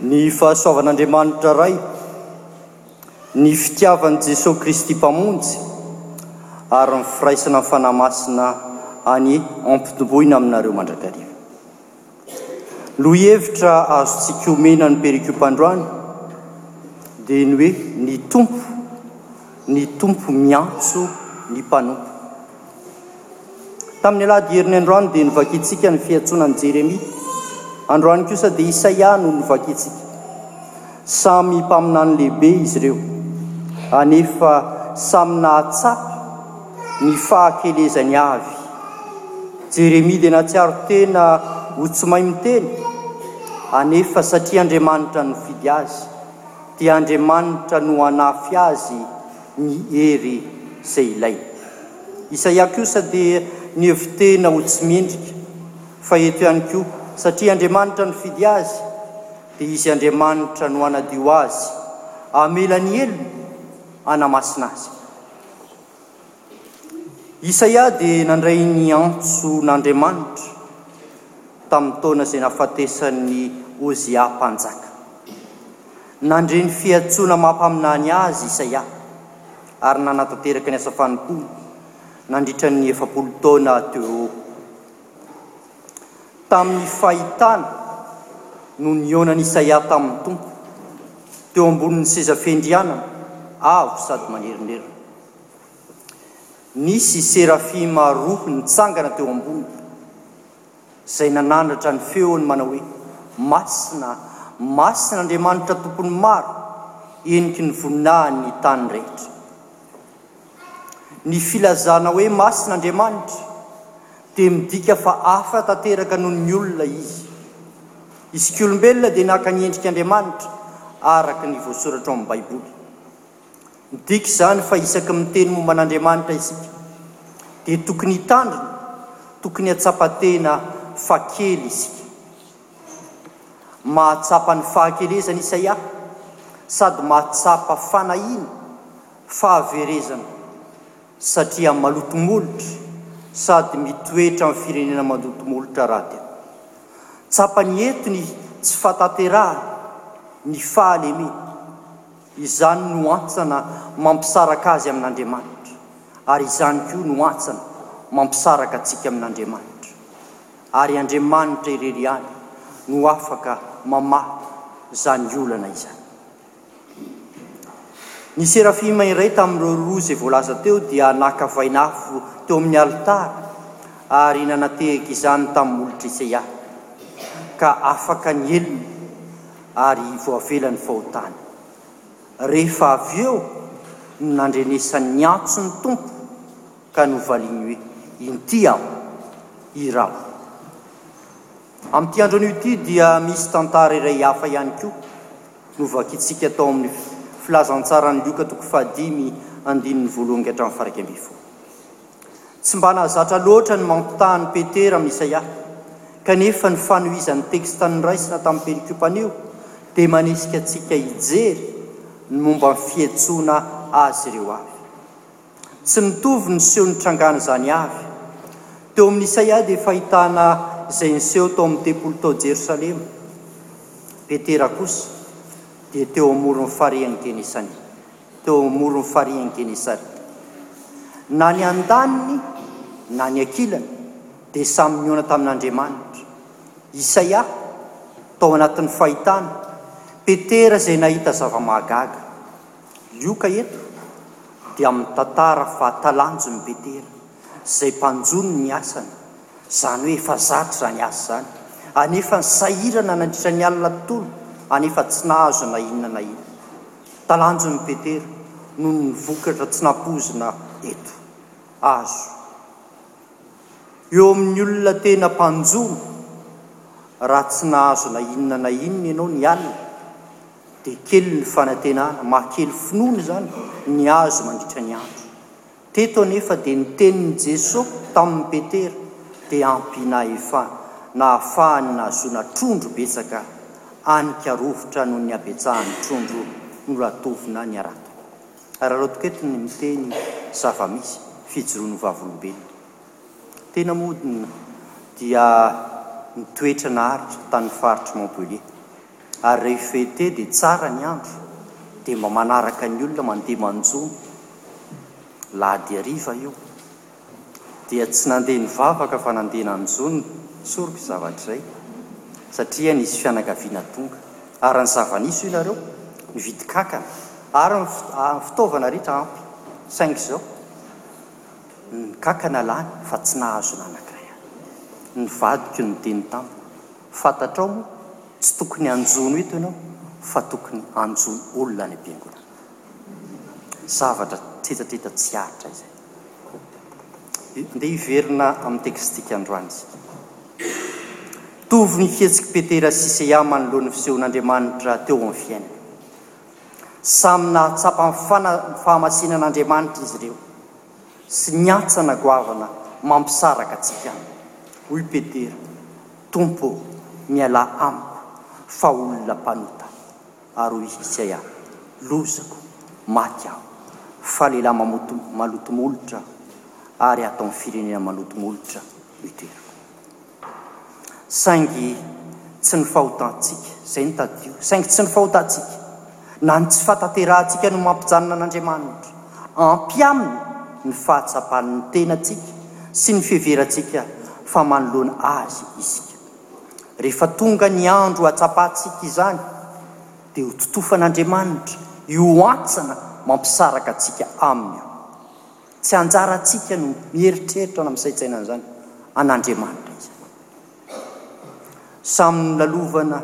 Ny fahasoavan'Andriamanitra Ray, ny fitiavan'i Jesoa Kristy Mpamonjy ary ny firaisana amin'ny Fanahy Masina any ampitomboina aminareo mandrakariva. Lohihevitra azontsika omena ny perikopa androany dia ny hoe ny Tompo, ny Tompo miantso ny mpanompo. Tamin'ny alahady heriny androany dia novakintsika ny fiantsoana an'i Jeremia. Androany kosa dia Isaia no novakintsika. Samy mpaminany lehibe izy ireo, anefa samy nahatsapa ny fahakelezany avy. Jeremia dia natsiaro tena ho tsy mahay miteny, anefa satria Andriamanitra no fidy azy, dia Andriamanitra no hanafy azy ny hery izay ilainy. Isaia kosa dia nihevi-tena ho tsy mendrika, fa eto ihany koa, satria Andriamanitra nifidy azy, dia izy Andriamanitra no hanadio azy, hamela ny helony, hanamasina azy. Isaia dia nandray ny antson'Andriamanitra tamin'ny taona izay nahafatesan'i Ozia Mpanjaka. Nandre ny fiantsoana maha-mpaminany azy Isaia ary nanatanteraka ny asa fanompoany nandritra ny efapolo taona teo ho eo. Tamin'ny fahitana no nihaonan'i Isaia tamin'ny Tompo, teo ambonin'ny seza fiandrianana avo sady manerinerina. Nisy serafima roa nitsangana teo amboniny. izay nanandratra ny feony manao hoe, Masina, masina Andriamanitra Tompon'ny maro, heniky ny voninahiny ny tany rehetra. Ny filazana hoe masina Andriamanitra dia midika fa hafa tanteraka noho ny olona izy. Isika olombelona dia naka ny endrik'Andriamanitra araka ny voasoratra ao amin'ny Baiboly. Midika izany fa isaky miteny momba an'Andriamanitra isika, dia tokony hitandrina, tokony hahatsapa-tena fa kely isika. Mahatsapa ny fahakelezany Isaia, sady mahatsapa fanahiana, fahaverezana, satria maloto molotra sady mitoetra amin'ny firenena mandoto molotra rahateo. Tsapany eto ny tsy fahatanterahana, ny fahalemena. Izany no antsana mampisaraka azy amin'Andriamanitra, ary izany koa no antsana mampisaraka antsika amin'Andriamanitra. Ary Andriamanitra irery ihany no afaka mamaha izany olana izany. Ny serafima iray tamin'ireo roa izay voalaza teo dia naka vainafo teo amin'ny alitara ary nanatehaka izany tamin'ny molotr'Iseia, ka afaka nihelina. ary voavelan'ny fahotany. Rehefa avy eo no nandrenesany ny antson'ny Tompo ka novaliany hoe, Inty aho, iraho. Amin'ity andronio ity dia misy tantara iray hafa ihany koa novakintsika tao amin'ny Filazantsaran'i Lioka toko fahadimy, andininy voalohany ka hatramin'ny faraika ambin'ny folo. Tsy mba nahazatra loatra ny mampitaha an'i Petera amin'i Isaia, kanefa ny fanohizan'ny teksta noraisina tamin'ny perikopa anio dia manisika antsika hijery ny momba ny fihetsoana azy ireo avy. Tsy mitovy ny seho nitrangan'izany avy. Teo amin'i Isaia dia fahitana izay niseho tao amin'ny tempoly tao Jerosalema. Petera kosa dia teo amoron'ny farihin'ny Genesania. teo amoron'ny farihin'i Genesareta. Na ny andaniny na ny ankilany dia samy nihaona tamin'Andriamanitra. Isaia, tao anatin'ny fahitana, Petera izay nahita zava-mahagaga. Lioka eto dia mitantara fa talanjon'i Petera, izay mpanjono ny asany, izany hoe efa zatra izany asa izany, anefa nisahirana nandritra ny alina tolo anefa tsy nahazo na inona na inona. Talanjon'i Petera noho ny vokatra tsy nampoizina eto. Azo. Eo amin'ny olona tena mpanjono, raha tsy nahazo na inona na inona ianao ny alina, dia kely ny fanantenana, maha kely finoana izany, ny azo mandritra ny andro. Teto anefa dia ny tenin'i Jesoa tamin'i Petera dia ampinahefana, nahafahany nahazoana trondro betsaka any ka rovitra noho ny habetsahan'ny trondro no latovina niaratoko. Araraotiko eto ny miteny zava-misy, fijoroan'io vavolombelona. Tena moa dia nitoetra naharitra tany faritr'i Montpellier. ary rehefa été dia tsara ny andro dia mba manaraka ny olona mandeha manjono, lahady hariva io dia tsy nandeha nivavaka fa nandeha nanjono tsoriko zavatra izay satria nisy fianakaviana tonga ary ny zava-nisy hoy nareo nividy kankana ary ny fitaovana rehetra ampy saingy izao ny kankana lany fa tsy nahazo nanakay aho, ny vadiko niteny tamiko. Fantatrao moa tsy tokony hanjono eto ianao fa tokony hanjono olona any am-piangonana. Zavatra tsetsatsetsa tsy aritra izay. Andeha hiverina amin'ny tekstintsika androany isika. Mitovy ny fihetsik'i Petera sy Seha manoloan'ny fisehon'Andriamanitra teo amin'ny fiainany. Samy nahatsapa ny fana, ny fahamasinan'Andriamanitra izy ireo. sy ny hantsana goavana mampisaraka antsika, hoy Petera, Tompo ô, mialà amiko, fa olona mpanota. Ary hoy Jesaia, Lozako, maty aho, fa lehilahy mamoto maloto molotra ary ataon'ny firenena maloto molotra no iterako. Saingy tsy ny fahotantsika izay no tadio, saingy tsy ny fahotantsika na ny tsy fahatanterahantsika no mampijanona an'Andriamanitra. Ampy Aminy ny fahatsapan'ny tenantsika sy ny fiheverantsika fa manoloana Azy isika. Rehefa tonga ny andro hahatsapantsika izany, dia ho totofan'Andriamanitra io antsana mampisaraka antsika Aminy io. Tsy anjarantsika no mieritreritra na misaintsaina an'izany, an'Andriamanitra izany. Samy nolalovana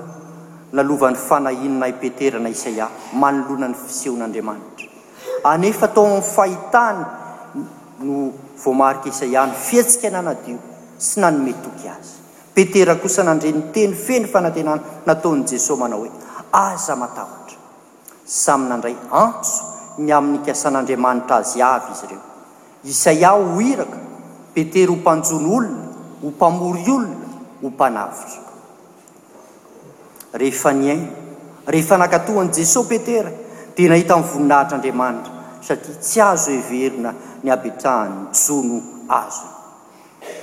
nalovan'ny fanahiana i Petera na Isaia manoloana ny fisehon'Andriamanitra. Anefa tao amin'ny fahitany no voamarik'i Isaia ny fihetsika nanadio sy nanome toky azy. Petera kosa nandre ny teny feno fanantenana nataon'i Jesoa manao hoe, Aza matahotra. Samy nandray antso ny amin'ny nikasan'Andriamanitra azy avy izy ireo. Isaia ho iraka, Petera ho mpanjono olona, ho mpamory olona, ho mpanavotra. Rehefa nihaino, rehefa nankatò an'i Jesoa Petera, dia nahita ny voninahitr'Andriamanitra, satria tsy azo heverina ny habetrahan'ny jono azony.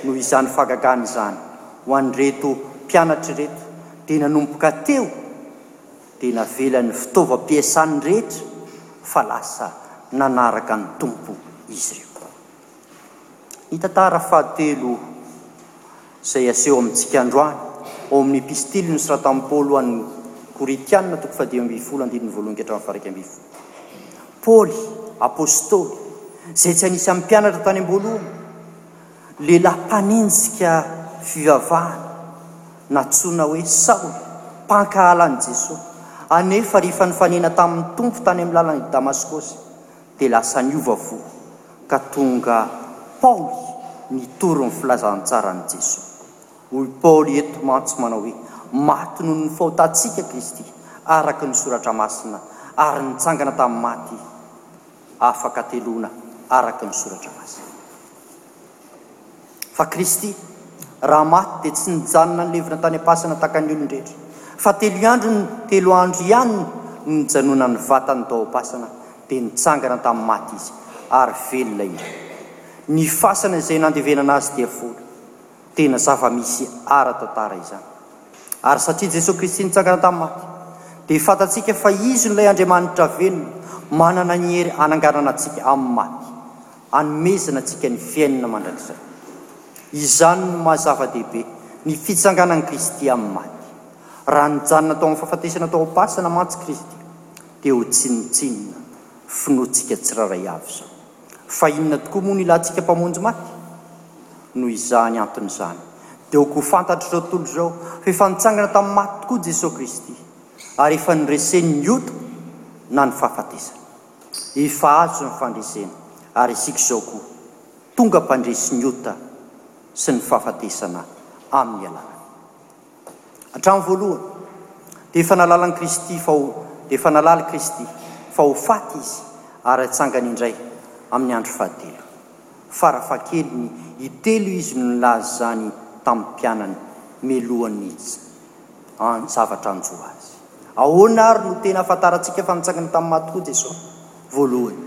Noho izany fahagagana izany ho an'ireto mpianatra ireto, dia nanomboka teo Dia navelany fitaovam-piasany rehetra fa lasa nanaraka ny Tompo izy ireo. Ny tantara fahatelo izay aseho amintsika androany ao amin'ny Epistily nosoratan'i Paoly ho an'ny Korintiana, toko fahadimy ambin'ny folo, andininy voalohany ka hatramin'ny faharaika ambin'ny folo. Paoly, Apostoly, izay tsy anisan'ny mpianatra tany am-boalohany, Lehilahy mpanenjika fivavahana nantsoina hoe Saoly, mpankahala an'i Jesoa, anefa rehefa nifanena tamin'ny Tompo tany amin'ny lalan'i Damaskosy dia lasa niova fo ka tonga Paoly nitory ny filazantsaran'i Jesoa. Hoy Paoly eto mantsy manao hoe, Maty noho ny fahotantsika Kristy araka ny Soratra Masina ary nitsangana tamin'ny maty, afaka ateloana araka ny Soratra Masina. Fa Kristy, raha maty, dia tsy nijanona nilevina tany am-pasana tahaka ny olon-drehetra, fa telo andro ny telo andro ihany no nijanonan'ny vatany tao am-pasana, dia nitsangana tamin'ny maty Izy, ary velona indray. Ny fasana izay nandevenana Azy dia vola. Tena zava-misy ara-tantara izany. Ary satria Jesoa Kristy nitsangana tamin'ny maty, dia fantatsika fa Izy no ilay Andriamanitra velona, manana ny hery hananganana antsika amin'ny maty, hanomezana antsika ny fiainana mandrakizay. Izany no maha zava-dehibe ny fitsanganan'i Kristy amin'ny maty. Raha nijanona tao amin'ny fahafatesana tao am-pasana mantsy Kristy, dia ho tsinontsinona finoantsika tsirairay avy izao. Fa inona tokoa moa no ilantsika Mpamonjy maty? Noho izany antony izany, dia ho fantatr' izao tontolo izao fa efa nitsangana tamin'ny maty tokoa Jesoa Kristy, ary efa noreseny ny ota na ny fahafatesana. Efa azo ny fandresena, ary isika izao koa tonga mpandresy ny ota sy ny fahafatesana amin'ny alalany. Hatramin'ny voalohany, dia efa nalalan'i Kristy fa ho, dia efa nalaly Kristy fa ho faty Izy ary hatsangany indray amin'ny andro fahatelo. Farafahakeliny, intelo Izy no nilaza izany tamin'ny mpianany mialohan'ny an, zavatra hanjo Azy. Ahoana àry no tena ahafantarantsika fa nitsangana tamin'ny maty koa Jesosy? Voalohany,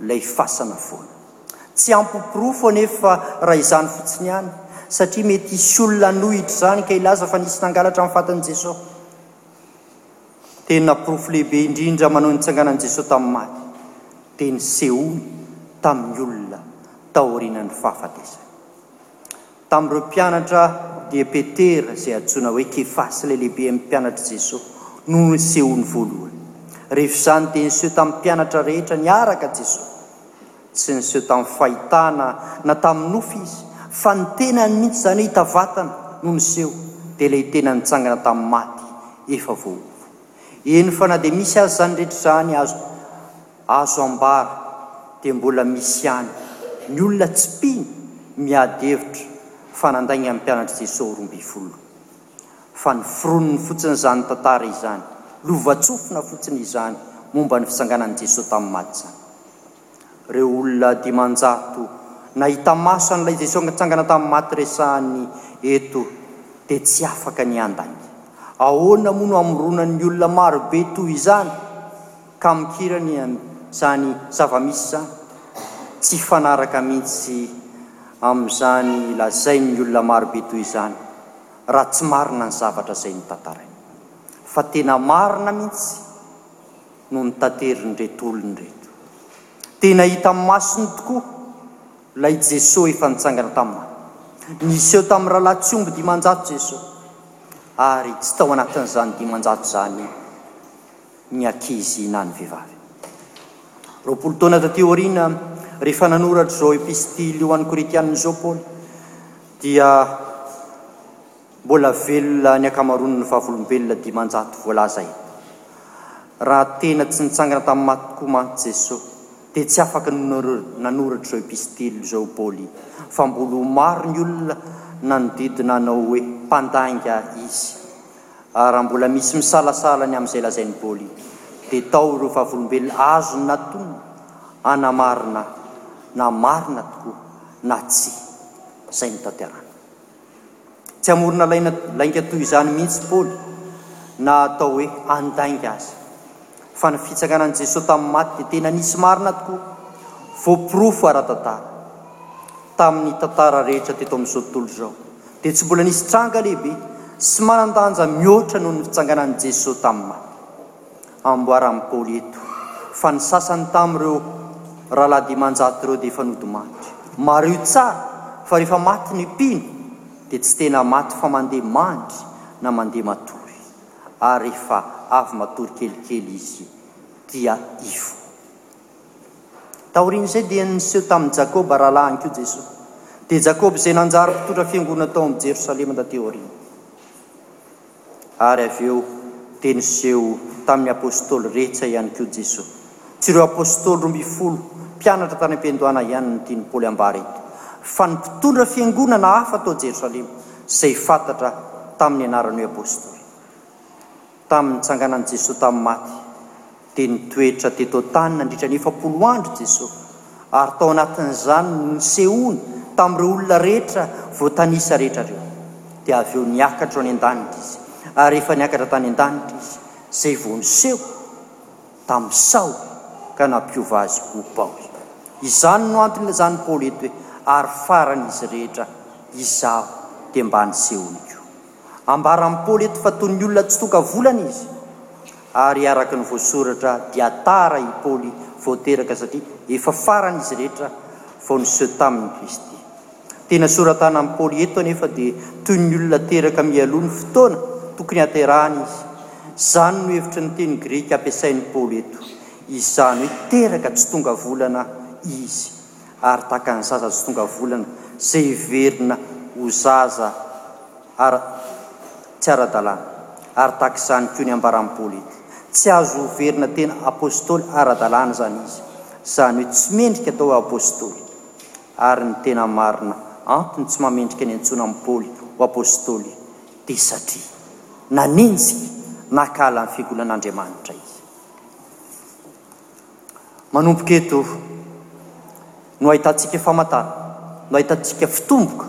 ilay fasana foana. Tsy ampy porofo anefa raha izany fotsiny ihany, satria mety hisy olona hanohitra izany ka hilaza fa nisy nangalatra ny fatin'i Jesosy. Tena porofo lehibe indrindra maneho ny nitsanganan'i Jesosy tamin'ny maty, dia nisehoany tamin'ny olona taorianan'ny fahafatesany. Tamin'ireo mpianatra dia Petera, izay antsoina hoe Kefasy, ilay lehibe amin'ny mpianatr'i Jesoa, no nisehoany voalohany. Rehefa izany dia niseho tamin'ny mpianatra rehetra niaraka Jesoa. Tsy niseho tamin'ny fahitana na tamin'ny nofo Izy, fa ny tenany mihitsy, izany hoe hita vatana, no niseho, dia ilay tena nitsangana tamin'ny maty efa voaova. Eny fa na dia misy aza izany rehetra izany azo, Azo ambara dia mbola misy ihany ny olona tsy mpino miady hevitra fa nandainga ny mpianatr'i Jesosy roa ambin'ny folo fa ny foroniny fotsiny izany tantara izany, lovantsofina fotsiny izany momba ny fitsanganan'i Jesosy tamin'ny maty izany. Ireo olona dimanjato nahita maso an'ilay Jesosy nitsangana tamin'ny maty resahiny eto dia tsy afaka ny handainga. Ahoana moa no hamoronan'ny olona marobe toy izany? ka mikira ny an izany zavamisy izany, tsy hifanaraka mihintsy amin izany lazain ny olona marobe toy izany raha tsy marina ny zavatra izay notantarainy fa tena marina mihintsy no notanterin ireto olona ireto, tena hita amin masony tokoa ilay Jeso efa nitsangana tamin niseho tamin rahalahy tsy omby dimanjato Jeso ary tsy tao anatin izany dimanjato izany ny ankizy na ny vehivavy. Roapolo taona taty aoriana, rehefa nanoratra izao epistily ho an'ny Korintianina izao Paoly, dia mbola velona ny ankamaroan'ny vavolombelona dimanjato voalaza eto. Raha tena tsy nitsangana tamin'ny maty tokoa mantsy Jesoa, dia tsy afaka nanoratra izao epistily izao Paoly, fa mbola ho maro ny olona nanodidina hanao hoe mpandainga izy. ary raha mbola misy misalasala ny amin'izay lazain'i Boli dia tao ireo vavolombelona azony natoana hanamarina na marina tokoa na tsia izay notanterany. Tsy hamorona laina lainga toy izany mihitsy Paoly na hatao hoe handainga aza. Fa ny fitsanganan'i Jesoa tamin'ny maty dia tena nisy marina tokoa, voaporofo ara-tantara. Tamin'ny tantara rehetra teto amin'izao tontolo izao dia tsy mbola nisy tranga lehibe sy manan-danja mihoatra noho ny fitsanganan'i Jesoa tamin'ny maty. Amboaran'i Paoly eto fa ny sasany tamin'ireo rahalahy dimanjato ireo dia efa nodimandry. Mariho tsara fa rehefa maty ny mpino dia tsy tena maty fa mandeha mandry na mandeha matory. ary rehefa avy matory kelikely izy dia ivo. Taorian'izay dia niseho tamin'i Jakoba rahalahiny koa Jesoa. Dia Jakoba izay nanjary mpitondra fiangonana tao amin'ny Jerosalema taty aoriana. Ary avy eo dia niseho tamin'ny Apostoly rehetsa ihany koa Jesoa. Tsy ireo Apostoly roa ambin'ny folo mpianatra tany am-piandohana ihany no tian'i Paoly ambara eto, fa ny mpitondra fiangonana hafa tao Jerosalema. izay fantatra tamin'ny anarany hoe Apostoly. Tamin'ny nitsanganan'i Jesoa tamin'ny maty, dia nitoetra teto an-tany nandritra ny efapolo andro Jesoa, ary tao anatin'izany no nisehoany tamin'ireo olona rehetra voatanisa rehetra ireo. Dia avy eo niakatra ho any an-danitra Izy, ary rehefa niakatra tany an-danitra Izy, izay vao niseho. tamin'i Saoly ka nampiova azy ho baoly. Izany no antony ilazan'i Paoly eto hoe, Ary faran'izy rehetra, izaho dia mba nisehony koa. Ambaran'i Paoly eto fa toy ny olona tsy tonga volana izy. Ary araka ny voasoratra dia tara i Paoly vao teraka satria efa faran'izy rehetra vao niseho taminy Kristy. Tena soratana amin'i Paoly eto anefa dia toy ny olona teraka mialoha ny fotoana tokony haterahany izy. Izany no hevitry ny teny grika ampiasain'i Paoly eto, izany hoe teraka tsy tonga volana izy, ary tahaka ny zaza tsy tonga volana, izay heverina ho zaza ara, tsy ara-dalàna. Ary tahaka izany koa ny ambaran'i Paoly eto. Tsy azo hoverina tena apostoly ara-dalàna izany izy, izany hoe tsy mendrika atao hoe apostoly. Ary ny tena marina antony tsy mahamendrika ny antsoina an'i Paoly ho apostoly dia satria nanenjika nakahala ny figonan'Andriamanitra izy. Manomboka eto no ahitantsika famantarana, no ahitantsika fitomboka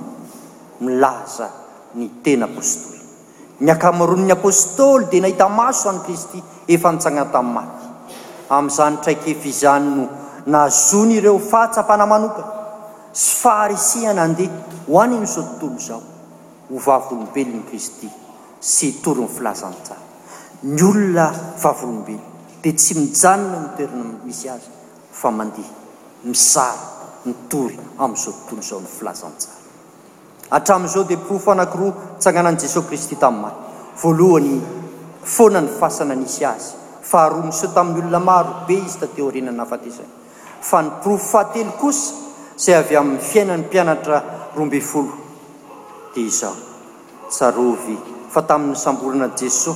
milaza ny tena apostoly. Ny ankamaroan' ny Apôstôly dia nahita maso an' i Kristy efa nitsangana tamin'ny maty. Amin' izany traikefa izany no nahazoany ireo fahatsapana manokana sy faharisihana handeha ho any amin' izao tontolo izao ho vavolombelon' i Kristy sy hitory ny filazantsara. Ny olona vavolombelona dia tsy mijanona eo amin'ny toerana misy azy fa mandeha, misara, mitory amin' izao tontolo izao ny filazantsara. Hatramin'izao dia porofo anankiroa nitsanganan'i Jesoa Kristy tamin'ny maty. Voalohany, foana ny fasana nisy Azy. Faharoa, niseho tamin'ny olona maro be Izy taty aorianan'ny nahafatesany. Fa ny porofo fahatelo kosa, izay avy amin'ny fiainan'ny mpianatra roa ambin'ny folo, dia izao, Tsarovy fa tamin'ny nisamborana Jesoa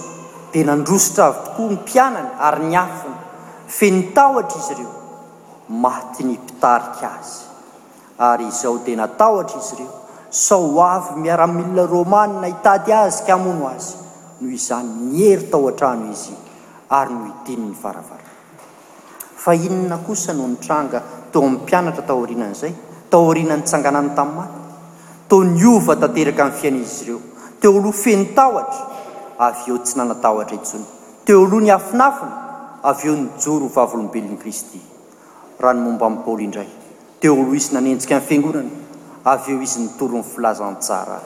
dia nandrosotra avy tokoa ny mpianany ary niafina. Feno tahotra izy ireo. Maty ny mpitarika azy. ary izao dia natahotra izy ireo sao ho avy miaramila Romana hitady azy ka hamono azy, noho izany niery tao an-trano izy ary nohidiny ny varavarana. Fa inona kosa no nitranga teo amin'ny mpianatra taorianan'izay, taorian'ny nitsanganany tamin'ny maty? Toa niova tanteraka ny fiain'izy ireo, teo aloha feno tahotra, avy eo tsy nanan-tahotra intsony, teo aloha niafinafina, avy eo nijoro ho vavolombelon'i Kristy. Raha ny momba an'i Paoly indray, teo ho izy nanenjika ny fiangonana, avy eo izy nitory ny filazantsara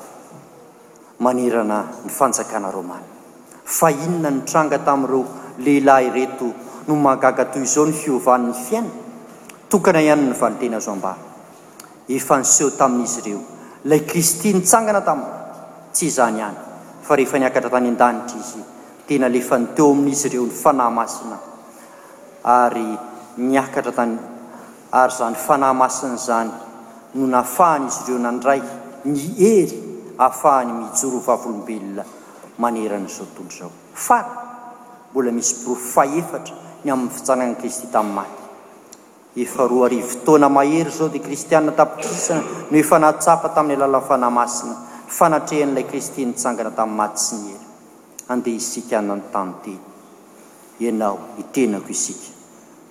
manerana ny fanjakana romana. Fa inona no nitranga tamin'ireo lehilahy ireto no mahagaga toy izao ny fiovan'ny fiainana? Tokana ihany ny valinteny azo ambara. Efa niseho tamin'izy ireo ilay Kristy nitsangana tamin'ny maty. Tsy izany ihany, fa rehefa niakatra tany an-danitra izy, dia nalefany teo amin'izy ireo ny Fanahy Masina. ary niakatra tany, ary izany Fanahy Masina izany no nafahan'izy ireo nandray ny hery ahafahany mijoro ho vavolombelona manerana izao tontolo izao. Fara, mbola misy porofo fahefatra ny amin'ny fitsanganan'i Kristy tamin'ny maty. Efa roa arivo taona mahery izao dia Kristiana an-tapitrisany no efa nahatsapa tamin'ny alalan'ny Fanahy Masina ny fanatrehan'ilay Kristy nitsangana tamin'ny maty sy ny hery. Handeha isika hanantany teny. Ianao, ny tenako, isika.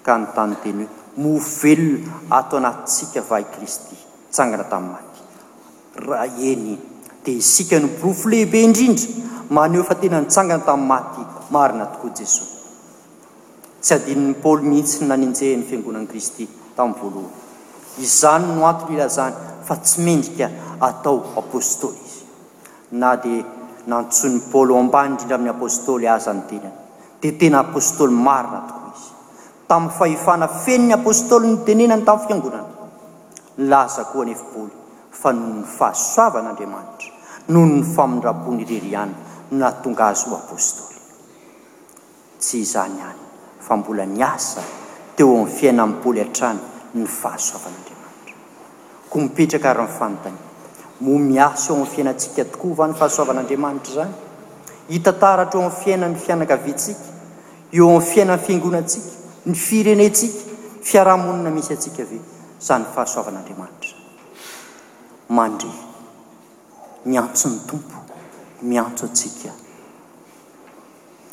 Ka hanontany teny hoe, Moa ho velona ato anatintsika va i Kristy, nitsangana tamin'ny maty? Raha eny, dia isika no porofo lehibe indrindra maneho fa tena nitsangana tamin'ny maty marina tokoa Jesoa. Tsy adinon'i Paoly mihitsy ny nanenjehan'ny Fiangonan'i Kristy tamin'ny voalohany. Izany no antony ilazany fa tsy mendrika atao apostoly izy. Na dia nantsoin'i Paoly ho ambany indrindra amin'ny apostoly aza ny tenany, dia tena apostoly marina tokoa izy. Tamin'ny fahefana feno ny apostoly nitenenany tamin'ny fiangonana. Nilaza koa anefa Paoly fa noho ny fahasoavan'Andriamanitra, noho ny famindram-pony irery ihany no nahatonga azy ho apostoly. Tsy izany ihany fa mbola niasa teo amin'ny fiainan'i Paoly hatrany ny fahasoavan'Andriamanitra. Koa mipetraka àry ny fanontaniana, moa miasa eo amin'ny fiainantsika tokoa va ny fahasoavan'Andriamanitra izany? Hita taratra eo amin'ny fiainan'ny fianakaviantsika, eo amin'ny fiainan'ny fiangonantsika, ny firenentsika, ny fiarahamonina misy antsika ve izany fahasoavan'Andriamanitra izany? Mandre, miantso ny Tompo, miantso antsika.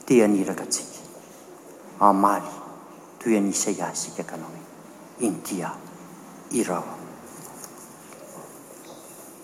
Te haniraka antsika hamaly toy an'i Isaia isika ka nanao hoe, Inty aho, iraho aho.